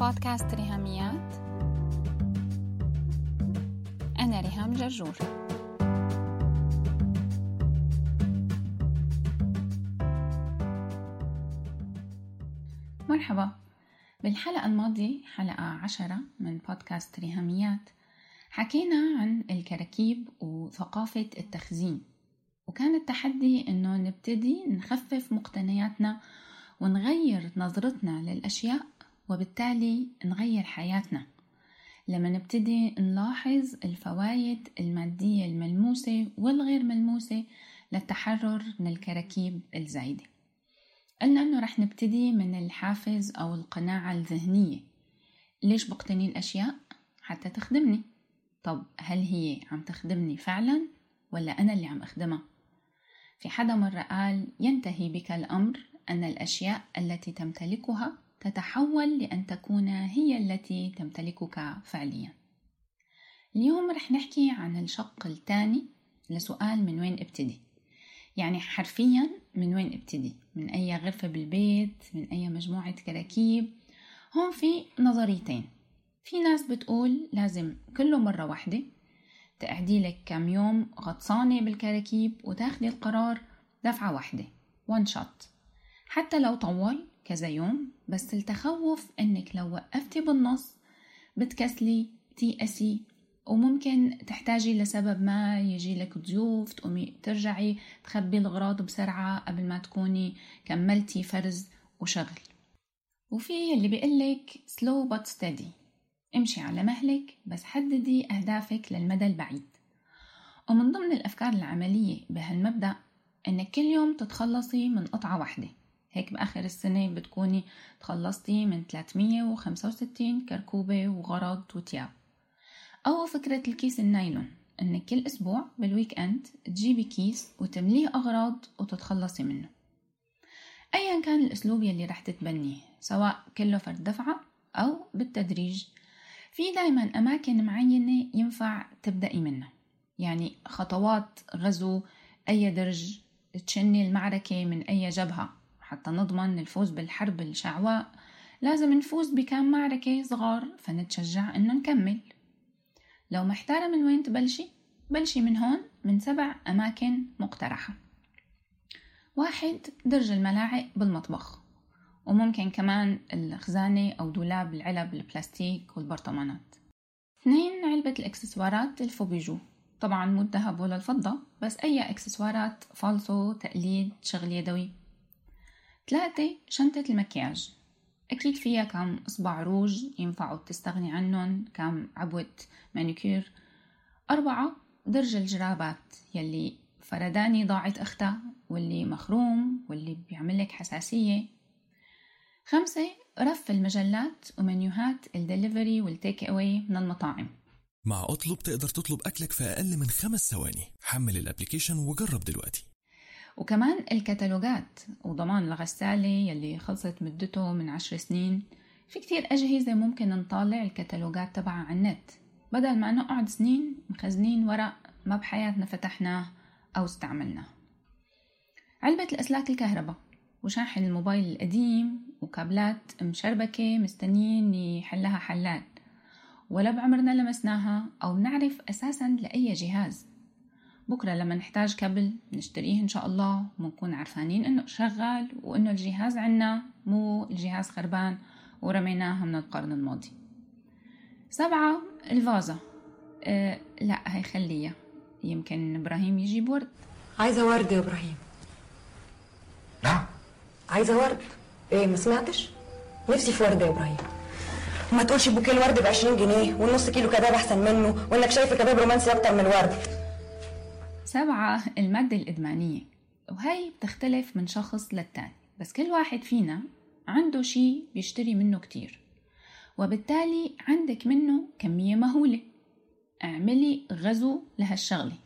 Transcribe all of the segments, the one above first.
بودكاست ريهاميات. أنا ريهام جرجور مرحبا. بالحلقة الماضية حلقة عشرة من بودكاست ريهاميات حكينا عن الكراكيب وثقافة التخزين وكان التحدي إنه نبتدي نخفف مقتنياتنا ونغير نظرتنا للأشياء وبالتالي نغير حياتنا لما نبتدي نلاحظ الفوائد المادية الملموسة والغير ملموسة للتحرر من الكراكيب الزايدة قلنا أنه رح نبتدي من الحافز أو القناعة الذهنية ليش بقتني الأشياء؟ حتى تخدمني طب هل هي عم تخدمني فعلا ولا أنا اللي عم أخدمها؟ في حدا مرة قال ينتهي بك الأمر أن الأشياء التي تمتلكها تتحول لأن تكون هي التي تمتلكك فعليا. اليوم رح نحكي عن الشق الثاني لسؤال من وين ابتدي؟ يعني حرفيا من وين ابتدي؟ من أي غرفة بالبيت؟ من أي مجموعة كراكيب؟ هون في نظريتين. في ناس بتقول لازم كله مرة واحدة تقعدي لك كم يوم غطسانة بالكراكيب وتاخدي القرار دفعة واحدة. وان شوت حتى لو طول كذا يوم بس التخوف إنك لو وقفتي بالنص بتكسلي تيأسي وممكن تحتاجي لسبب ما يجي لك ضيوف تقومي ترجعي تخبي الغراض بسرعة قبل ما تكوني كملتي فرز وشغل. وفي اللي بيقلك slow but steady. امشي على مهلك بس حددي أهدافك للمدى البعيد. ومن ضمن الأفكار العملية بهالمبدأ إنك كل يوم تتخلصي من قطعة واحدة. هيك بآخر السنة بتكوني تخلصتي من 365 كركوبة وغرض وتياب. أو فكرة الكيس النايلون إنك كل أسبوع بال weekend تجيبي كيس وتمليه أغراض وتتخلصي منه. أيا كان الأسلوب يلي رح تتبنيه سواء كله فرد دفعة أو بالتدريج. في دايما أماكن معينة ينفع تبدأي منها يعني خطوات غزو أي درج تشني المعركة من أي جبهة. حتى نضمن الفوز بالحرب الشعواء لازم نفوز بكام معركة صغار فنتشجع إنه نكمل. لو محتارة من وين تبلشي؟ بلشي من هون من سبع أماكن مقترحة. واحد درج الملاعق بالمطبخ. وممكن كمان الخزانة أو دولاب العلب البلاستيك والبرطمانات. اثنين علبة الإكسسوارات الفوبيجو. طبعا مو الذهب ولا الفضة بس أي إكسسوارات فالصو تقليد شغل يدوي. ثلاثة شنطة المكياج. أكيد فيها كم إصبع روج ينفعوا تستغني عنهم كم عبوة مانيكير. أربعة درج الجرابات يلي فرداني ضاعت أختها واللي مخروم واللي بيعملك حساسية. خمسة رف المجلات ومنيوهات ال delivery وال take away من المطاعم. مع أطلب تقدر تطلب أكلك في أقل من خمس ثواني. حمل ال application وجرب دلوقتي. وكمان الكتالوجات وضمان الغسالة يلي خلصت مدته من عشر سنين. في كتير أجهزة ممكن نطالع الكتالوجات تبعها على النت. بدل ما نقعد سنين مخزنين ورق ما بحياتنا فتحناه أو استعملناه. علبة الأسلاك الكهرباء وشاحن الموبايل القديم وكابلات مشربكة مستنيين يحلها حلال. ولا بعمرنا لمسناها أو نعرف أساسا لأي جهاز. بكرة لما نحتاج كبل نشتريه إن شاء الله ونكون عرفانين إنه شغال وإنه الجهاز عنا مو الجهاز خربان ورميناها من القرن الماضي. سبعة الفازة. أه لا هي خليها يمكن إبراهيم يجيب ورد عايزة ورد يا إبراهيم. نعم عايزة ورد؟ إيه ما سمعتش؟ نفسي في ورد يا إبراهيم. ما تقولش بوكيه الورد ب 20 جنيه والنص كيلو كباب أحسن منه وإنك شايف كباب رومانسي أكتر من الورد. سبعة المادة الإدمانية وهي بتختلف من شخص للتاني بس كل واحد فينا عنده شي بيشتري منه كتير وبالتالي عندك منه كمية مهولة. اعملي غزو لهالشغلة.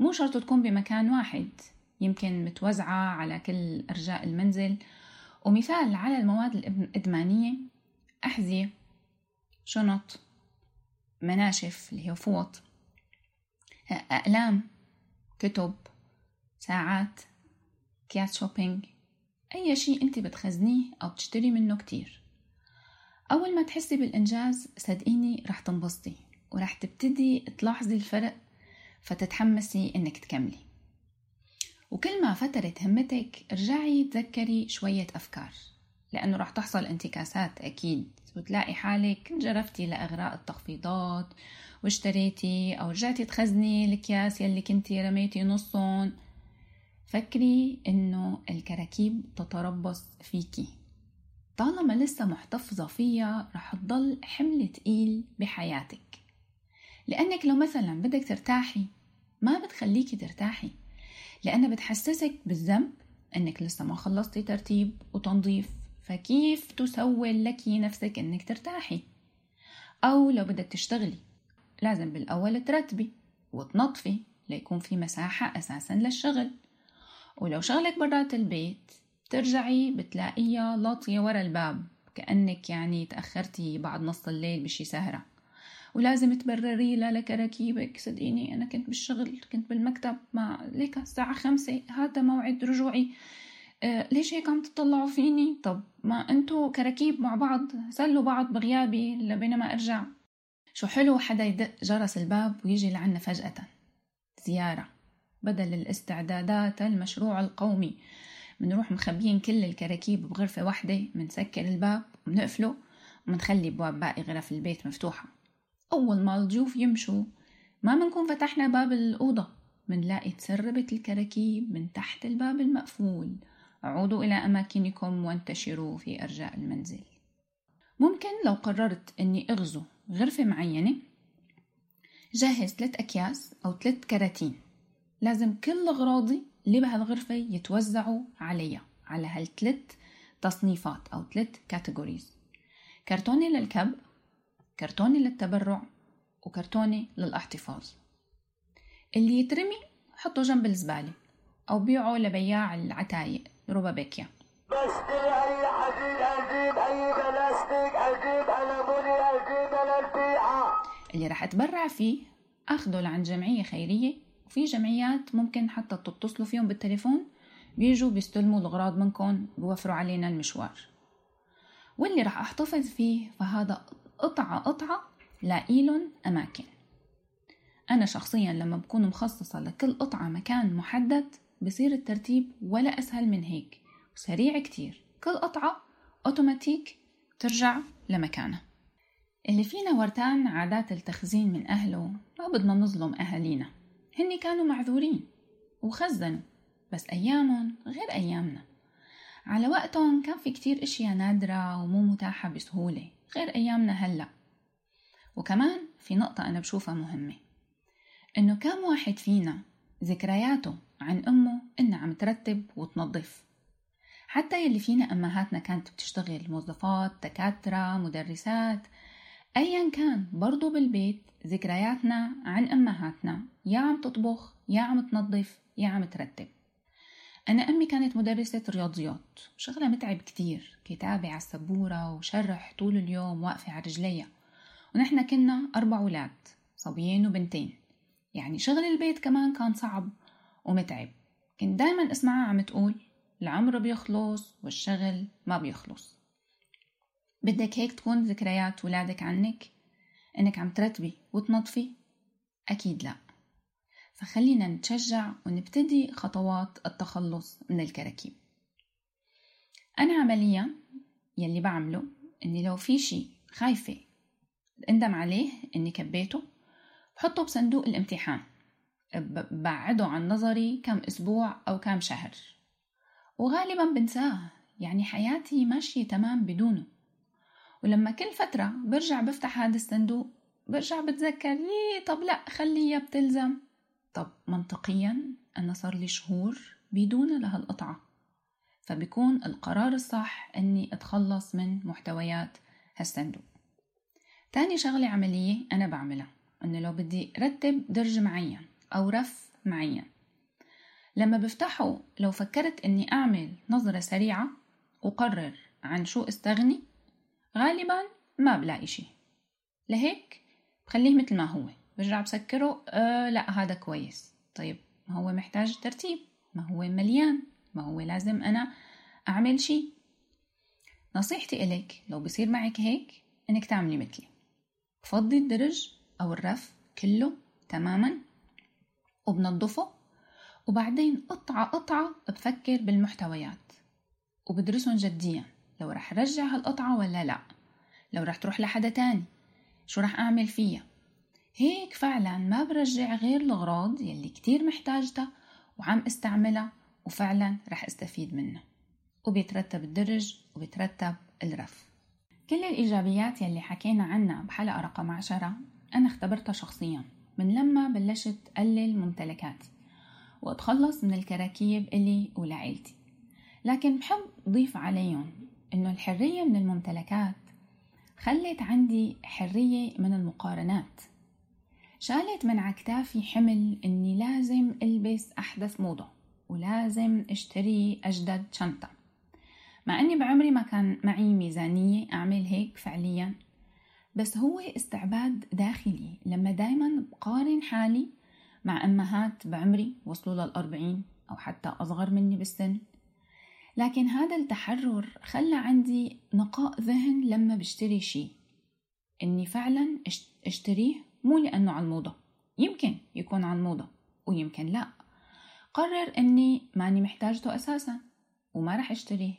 مو شرط تكون بمكان واحد يمكن متوزعة على كل أرجاء المنزل. ومثال على المواد الإدمانية أحذية شنط مناشف اللي هي فوط أقلام. كتب ساعات كيات شوبينج أي شيء أنت بتخزنيه أو بتشتري منه كتير. أول ما تحسي بالإنجاز صدقيني رح تنبسطي ورح تبتدي تلاحظي الفرق فتتحمسي إنك تكملي. وكل ما فترت همتك ارجعي تذكري شوية أفكار لأنه رح تحصل انتكاسات أكيد. وتلاقي حالك جرفتي لأغراء التخفيضات واشتريتي أو رجعتي تخزني الأكياس يلي كنتي رميتي نصهم. فكري إنه الكراكيب تتربص فيكي. طالما لسه محتفظة فيها رح تضل حمل تقيل بحياتك. لأنك لو مثلا بدك ترتاحي ما بتخليكي ترتاحي. لأنها بتحسسك بالذنب أنك لسه ما خلصتي ترتيب وتنظيف. فكيف تسول لك نفسك أنك ترتاحي؟ أو لو بدك تشتغلي لازم بالأول ترتبي وتنظفي ليكون في مساحة أساسا للشغل. ولو شغلك برات البيت ترجعي بتلاقيها لاطية ورا الباب كأنك يعني تأخرتي بعد نص الليل بشي سهرة. ولازم تبرري لا لكراكيبك صدقيني أنا كنت بالشغل كنت بالمكتب مع ليك الساعة خمسة هذا موعد رجوعي. ليش هيك عم تطلعوا فيني؟ طب ما انتو كراكيب مع بعض سلوا بعض بغيابي لبينما ارجع. شو حلو حدا يدق جرس الباب ويجي لعنا فجأة. زيارة. بدل الاستعدادات المشروع القومي. بنروح مخبيين كل الكراكيب بغرفة واحدة منسكر الباب ومنقفله ومنخلي بواب باقي غرف البيت مفتوحة. أول ما الضيوف يمشوا ما منكون فتحنا باب الأوضة. منلاقي تسربت الكراكيب من تحت الباب المقفول. عودوا إلى أماكنكم وانتشروا في أرجاء المنزل. ممكن لو قررت أني أغزو غرفة معينة؟ جهز ثلاث أكياس أو ثلاث كراتين. لازم كل أغراضي اللي بهالغرفة يتوزعوا عليها على هالثلاث تصنيفات أو ثلاث كاتيجوريز كرتونة للكب كرتونة للتبرع وكرتونة للاحتفاظ. اللي يترمي حطه جنب الزبالة أو بيعه لبياع العتايق. روبابيكيا بشتري أي حديد أجيب أي بلاستيك أجيب ألموني أجيب للبيعة اللي رح أتبرع فيه أخده لعند جمعية خيرية وفي جمعيات ممكن حتى تتصلوا فيهم بالتليفون بيجوا بيستلموا الأغراض منكم بوفروا علينا المشوار. واللي رح أحتفظ فيه فهذا قطعة قطعة لإيلن أماكن. أنا شخصيا لما بكون مخصصة لكل قطعة مكان محدد بصير الترتيب ولا أسهل من هيك. وسريع كتير. كل قطعة أوتوماتيك ترجع لمكانها. اللي فينا ورتان عادات التخزين من أهله. ما بدنا نظلم أهالينا. هني كانوا معذورين وخزنوا. بس أيامهم غير أيامنا. على وقتهم كان في كتير أشياء نادرة ومو متاحة بسهولة. غير أيامنا هلأ. وكمان في نقطة أنا بشوفها مهمة. إنه كم واحد فينا ذكرياته عن أمه إنها عم ترتب وتنظف. حتى يلي فينا أمهاتنا كانت بتشتغل موظفات دكاترة مدرسات أيا كان برضو بالبيت ذكرياتنا عن أمهاتنا. يا عم تطبخ يا عم تنظف يا عم ترتب. أنا أمي كانت مدرسة رياضيات شغلة متعب كتير كتابة على السبورة وشرح طول اليوم واقفة على رجليها ونحن كنا أربع أولاد صبيين وبنتين. يعني شغل البيت كمان كان صعب ومتعب. كنت دايما أسمعها عم تقول العمر بيخلص والشغل ما بيخلص. بدك هيك تكون ذكريات ولادك عنك؟ إنك عم ترتبي وتنظفي؟ أكيد لا. فخلينا نتشجع ونبتدي خطوات التخلص من الكراكيب. أنا عمليا يلي بعمله إني لو في شي خايفة أندم عليه إني كبيته بحطه بصندوق الامتحان. بعده عن نظري كم أسبوع أو كم شهر. وغالبا بنساه يعني حياتي ماشية تمام بدونه. ولما كل فترة برجع بفتح هذا الصندوق برجع بتذكر ليه طب لا خليها بتلزم. طب منطقيا أنا صار لي شهور بدون لهالقطعة. فبيكون القرار الصح أني أتخلص من محتويات هالصندوق. تاني شغلة عملية أنا بعملها أنه لو بدي رتب درج معين أو رف معين. لما بفتحه لو فكرت أني أعمل نظرة سريعة وقرر عن شو استغني غالبا ما بلاقي شي لهيك بخليه مثل ما هو. برجع بسكره آه لا هذا كويس. طيب ما هو محتاج ترتيب؟ ما هو مليان؟ ما هو لازم أنا أعمل شي نصيحتي إلك لو بصير معك هيك إنك تعملي مثلي. بفضي الدرج أو الرف كله تماما وبنظفه وبعدين قطعة قطعة بفكر بالمحتويات وبدرسهم جديا لو رح رجع هالقطعة ولا لأ؟ لو رح تروح لحدا تاني شو رح أعمل فيها؟ هيك فعلا ما برجع غير الأغراض يلي كتير محتاجتها وعم استعملها وفعلا رح استفيد منها وبيترتب الدرج وبيترتب الرف. كل الإيجابيات يلي حكينا عنها بحلقة رقم عشرة أنا اختبرتها شخصيا. من لما بلشت قلل ممتلكاتي وأتخلص من الكراكيب إلي ولعيلتي لكن بحب ضيف عليهم إنه الحرية من الممتلكات خلت عندي حرية من المقارنات. شالت من عكتافي حمل إني لازم ألبس أحدث موضة ولازم أشتري أجدد شنطة. مع أني بعمري ما كان معي ميزانية أعمل هيك فعليا. بس هو استعباد داخلي. لما دايما بقارن حالي مع أمهات بعمري وصلوا للأربعين أو حتى أصغر مني بالسن. لكن هذا التحرر خلى عندي نقاء ذهن لما بشتري شي إني فعلا أشتريه مو لأنه على الموضة. يمكن يكون على الموضة ويمكن لا. قرر إني ماني محتاجته أساسا وما رح أشتريه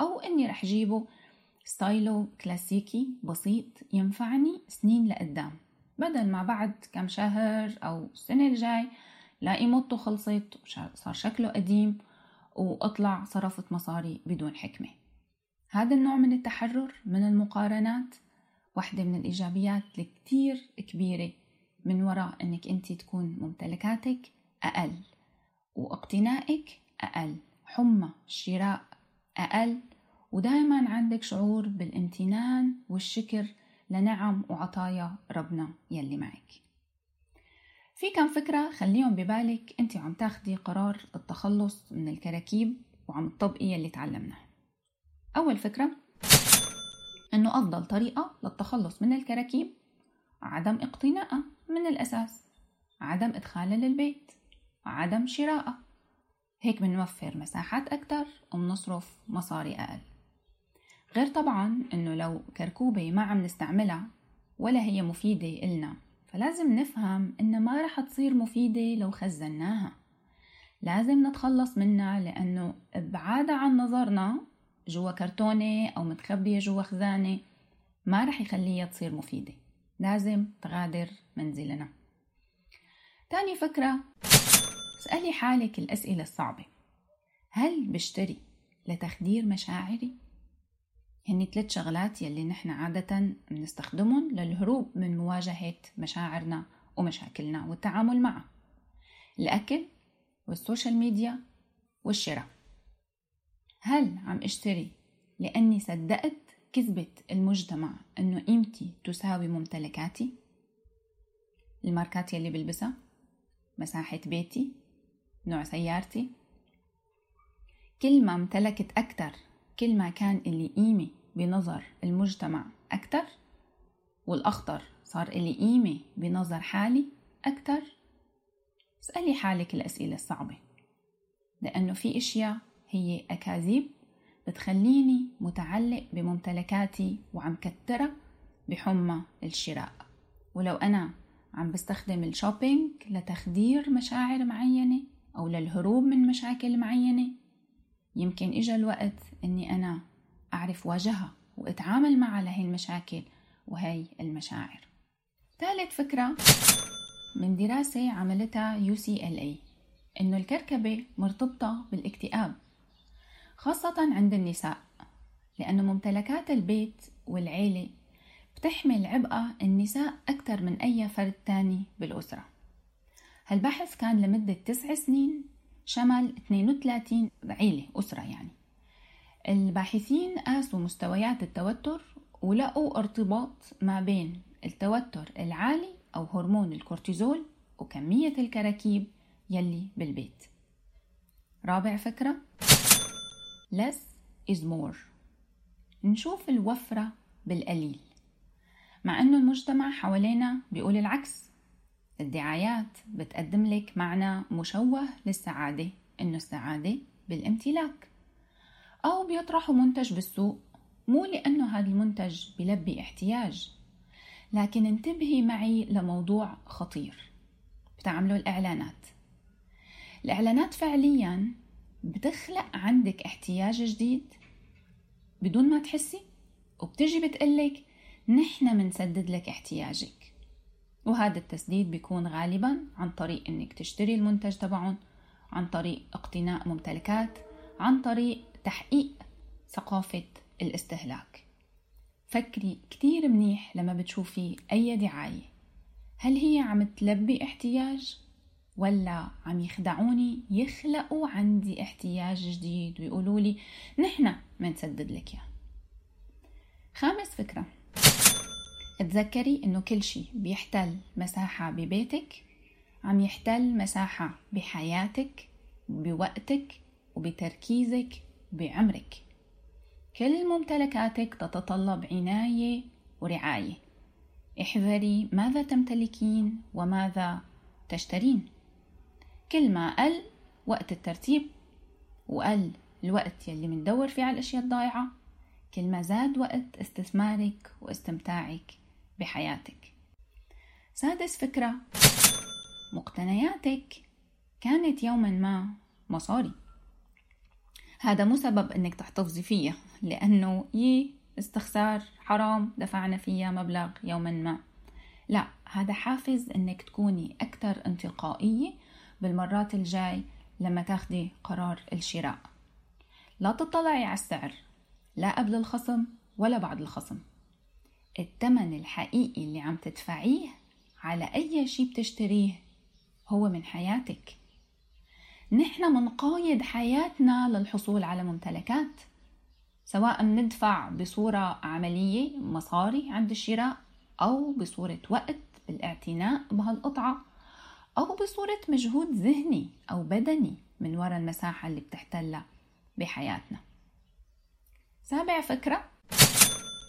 أو إني رح جيبه ستايلو كلاسيكي بسيط ينفعني سنين لقدام. بدل ما بعد كم شهر أو السنة الجاي لاقي موته خلصت وصار شكله قديم وأطلع صرفت مصاري بدون حكمة. هذا النوع من التحرر من المقارنات واحدة من الإيجابيات الكتير كبيرة من وراء أنك أنت تكون ممتلكاتك أقل وأقتنائك أقل حمى الشراء أقل ودائما عندك شعور بالامتنان والشكر لنعم وعطايا ربنا يلي معك. في كم فكرة خليهم ببالك انت عم تاخدي قرار التخلص من الكراكيب وعم تطبقي يلي تعلمناه أول فكرة أنه أفضل طريقة للتخلص من الكراكيب عدم اقتنائها من الأساس عدم إدخالها للبيت عدم شرائها هيك بنوفر مساحات أكتر وبنصرف مصاري أقل. غير طبعا إنه لو كركوبة ما عم نستعملها ولا هي مفيدة إلنا فلازم نفهم إنها ما رح تصير مفيدة لو خزناها. لازم نتخلص منها لأنه بعادة عن نظرنا جوا كرتونة أو متخبية جوا خزانة ما رح يخليها تصير مفيدة. لازم تغادر منزلنا. تاني فكرة اسألي حالك الأسئلة الصعبة. هل بشتري لتخدير مشاعري؟ هن ثلاث شغلات يلي نحن عادة بنستخدمهم للهروب من مواجهة مشاعرنا ومشاكلنا والتعامل معها الأكل وال social media والشراء هل عم اشتري لأني صدقت كذبة المجتمع أنه قيمتي تساوي ممتلكاتي؟ الماركات يلي بلبسها؟ مساحة بيتي؟ نوع سيارتي؟ كل ما امتلكت أكتر كل ما كان اللي قيمة بنظر المجتمع أكتر والأخطر صار إلي قيمة بنظر حالي أكتر. اسألي حالك الأسئلة الصعبة لأنه في أشياء هي أكاذيب بتخليني متعلق بممتلكاتي وعم كترها بحمى الشراء. ولو أنا عم بستخدم الشوبينج لتخدير مشاعر معينة أو للهروب من مشاكل معينة يمكن إجا الوقت إني أنا أعرف واجهها وأتعامل مع لهي المشاكل وهي المشاعر. ثالث فكرة من دراسة عملتها UCLA إنه الكركبة مرتبطة بالاكتئاب خاصة عند النساء لأنه ممتلكات البيت والعيلة بتحمل عبء النساء أكثر من أي فرد تاني بالأسرة. هالبحث كان لمدة تسع سنين شمل 32 عيلة أسرة يعني. الباحثين قاسوا مستويات التوتر ولقوا ارتباط ما بين التوتر العالي أو هرمون الكورتيزول وكمية الكراكيب يلي بالبيت. رابع فكرة less is more. نشوف الوفرة بالقليل. مع أنه المجتمع حوالينا بيقول العكس الدعايات بتقدم لك معنى مشوه للسعادة إنه السعادة بالامتلاك. أو بيطرحوا منتج بالسوق مو لأنه هذا المنتج بلبي احتياج لكن انتبهي معي لموضوع خطير. بتعملوا الإعلانات. الإعلانات فعليا بتخلق عندك احتياج جديد بدون ما تحسي وبتجي بتقلك نحن منسدد لك احتياجك. وهذا التسديد بيكون غالبا عن طريق إنك تشتري المنتج تبعهم عن طريق اقتناء ممتلكات عن طريق تحقيق ثقافة الاستهلاك. فكري كتير منيح لما بتشوفي أي دعاية. هل هي عم تلبي احتياج ولا عم يخدعوني يخلقوا عندي احتياج جديد ويقولوا لي نحن منسدد لك إياه؟ خامس فكرة. تذكري إنه كل شيء بيحتل مساحة ببيتك؟ عم يحتل مساحة بحياتك بوقتك وبتركيزك بعمرك. كل ممتلكاتك تتطلب عناية ورعاية. احذري ماذا تمتلكين وماذا تشترين. كل ما قل وقت الترتيب وقل الوقت يلي مندور فيه على الأشياء الضايعة. كل ما زاد وقت استثمارك واستمتاعك. بحياتك. سادس فكرة. مقتنياتك كانت يوما ما مصاري. هذا مو سبب إنك تحتفظي فيها لأنه يي استخسار حرام دفعنا فيها مبلغ يوما ما. لا هذا حافز إنك تكوني أكثر انتقائية بالمرات الجاي لما تاخدي قرار الشراء. لا تطلعي على السعر لا قبل الخصم ولا بعد الخصم. الثمن الحقيقي اللي عم تدفعيه على أي شي بتشتريه هو من حياتك. نحن منقايد حياتنا للحصول على ممتلكات سواء ندفع بصورة عملية مصاري عند الشراء أو بصورة وقت بالاعتناء بهالقطعة أو بصورة مجهود ذهني أو بدني من وراء المساحة اللي بتحتلها بحياتنا. سابع فكرة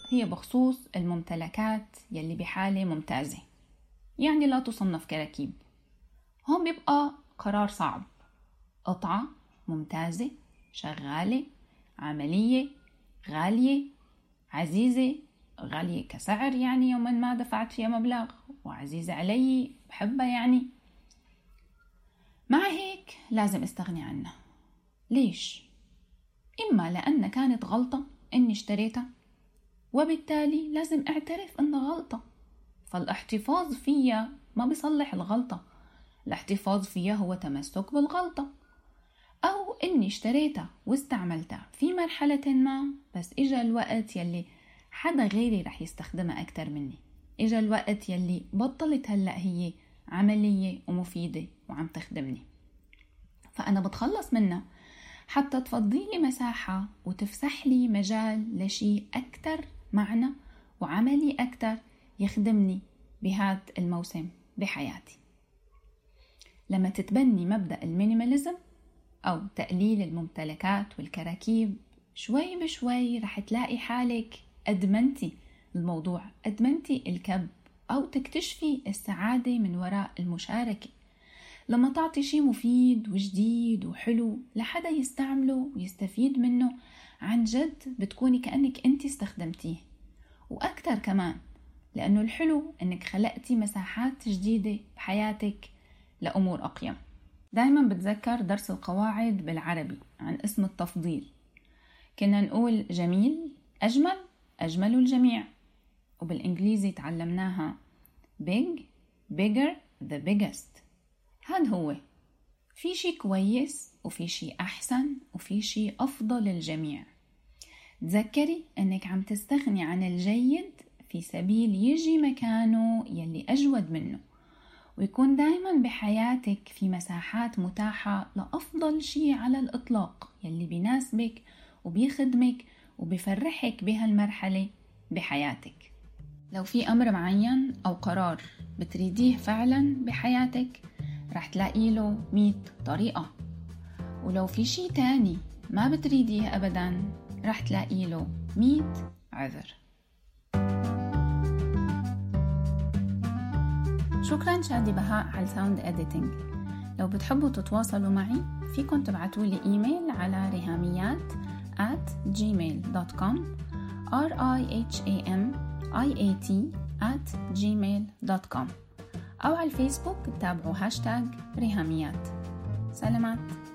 هي بخصوص الممتلكات يلي بحالة ممتازة. يعني لا تصنف كركيب هون بيبقى قرار صعب. قطعة ممتازة شغالة عملية غالية عزيزة غالية كسعر يعني يوما ما دفعت فيها مبلغ وعزيزة علي بحبها يعني. مع هيك لازم استغني عنها. ليش؟ إما لأن كانت غلطة إني اشتريتها. وبالتالي لازم اعترف إنها غلطة. فالاحتفاظ فيها ما بيصلح الغلطة. الاحتفاظ فيها هو تمسك بالغلطة. أو إني اشتريتها واستعملتها في مرحلة ما بس إجا الوقت يلي حدا غيري رح يستخدمها أكتر مني. إجا الوقت يلي بطلت هلأ هي عملية ومفيدة وعم تخدمني. فأنا بتخلص منها. حتى تفضي لي مساحة وتفسح لي مجال لشيء أكتر معنى وعملي أكتر يخدمني بهذا الموسم بحياتي. لما تتبني مبدأ ال minimalism أو تقليل الممتلكات والكراكيب شوي بشوي رح تلاقي حالك أدمنتي الموضوع أدمنتي الكب أو تكتشفي السعادة من وراء المشاركة. لما تعطي شي مفيد وجديد وحلو لحدا يستعمله ويستفيد منه عن جد بتكوني كأنك أنت استخدمتيه. وأكتر كمان لأنه الحلو أنك خلقتي مساحات جديدة بحياتك لأمور أقيم. دايما بتذكر درس القواعد بالعربي عن اسم التفضيل. كنا نقول جميل أجمل أجمل الجميع. وبالإنجليزي تعلمناها big bigger the biggest. هاد هو. في شي كويس وفي شي أحسن وفي شي أفضل للجميع. تذكري أنك عم تستغني عن الجيد في سبيل يجي مكانه يلي أجود منه ويكون دايما بحياتك في مساحات متاحة لأفضل شي على الإطلاق يلي بيناسبك وبيخدمك وبيفرحك بهالمرحلة بحياتك. لو في أمر معين أو قرار بتريديه فعلا بحياتك رح تلاقي له مية طريقة. ولو في شي تاني ما بتريديه أبدا رح تلاقي له مية عذر. شكرا شادي بهاء على ال sound editing لو بتحبوا تتواصلوا معي فيكن تبعتوا لي إيميل على رهاميات at gmail.com r i h a m i a t at gmail.com أو على الفيسبوك تابعوا هاشتاج ريهاميات سلامات.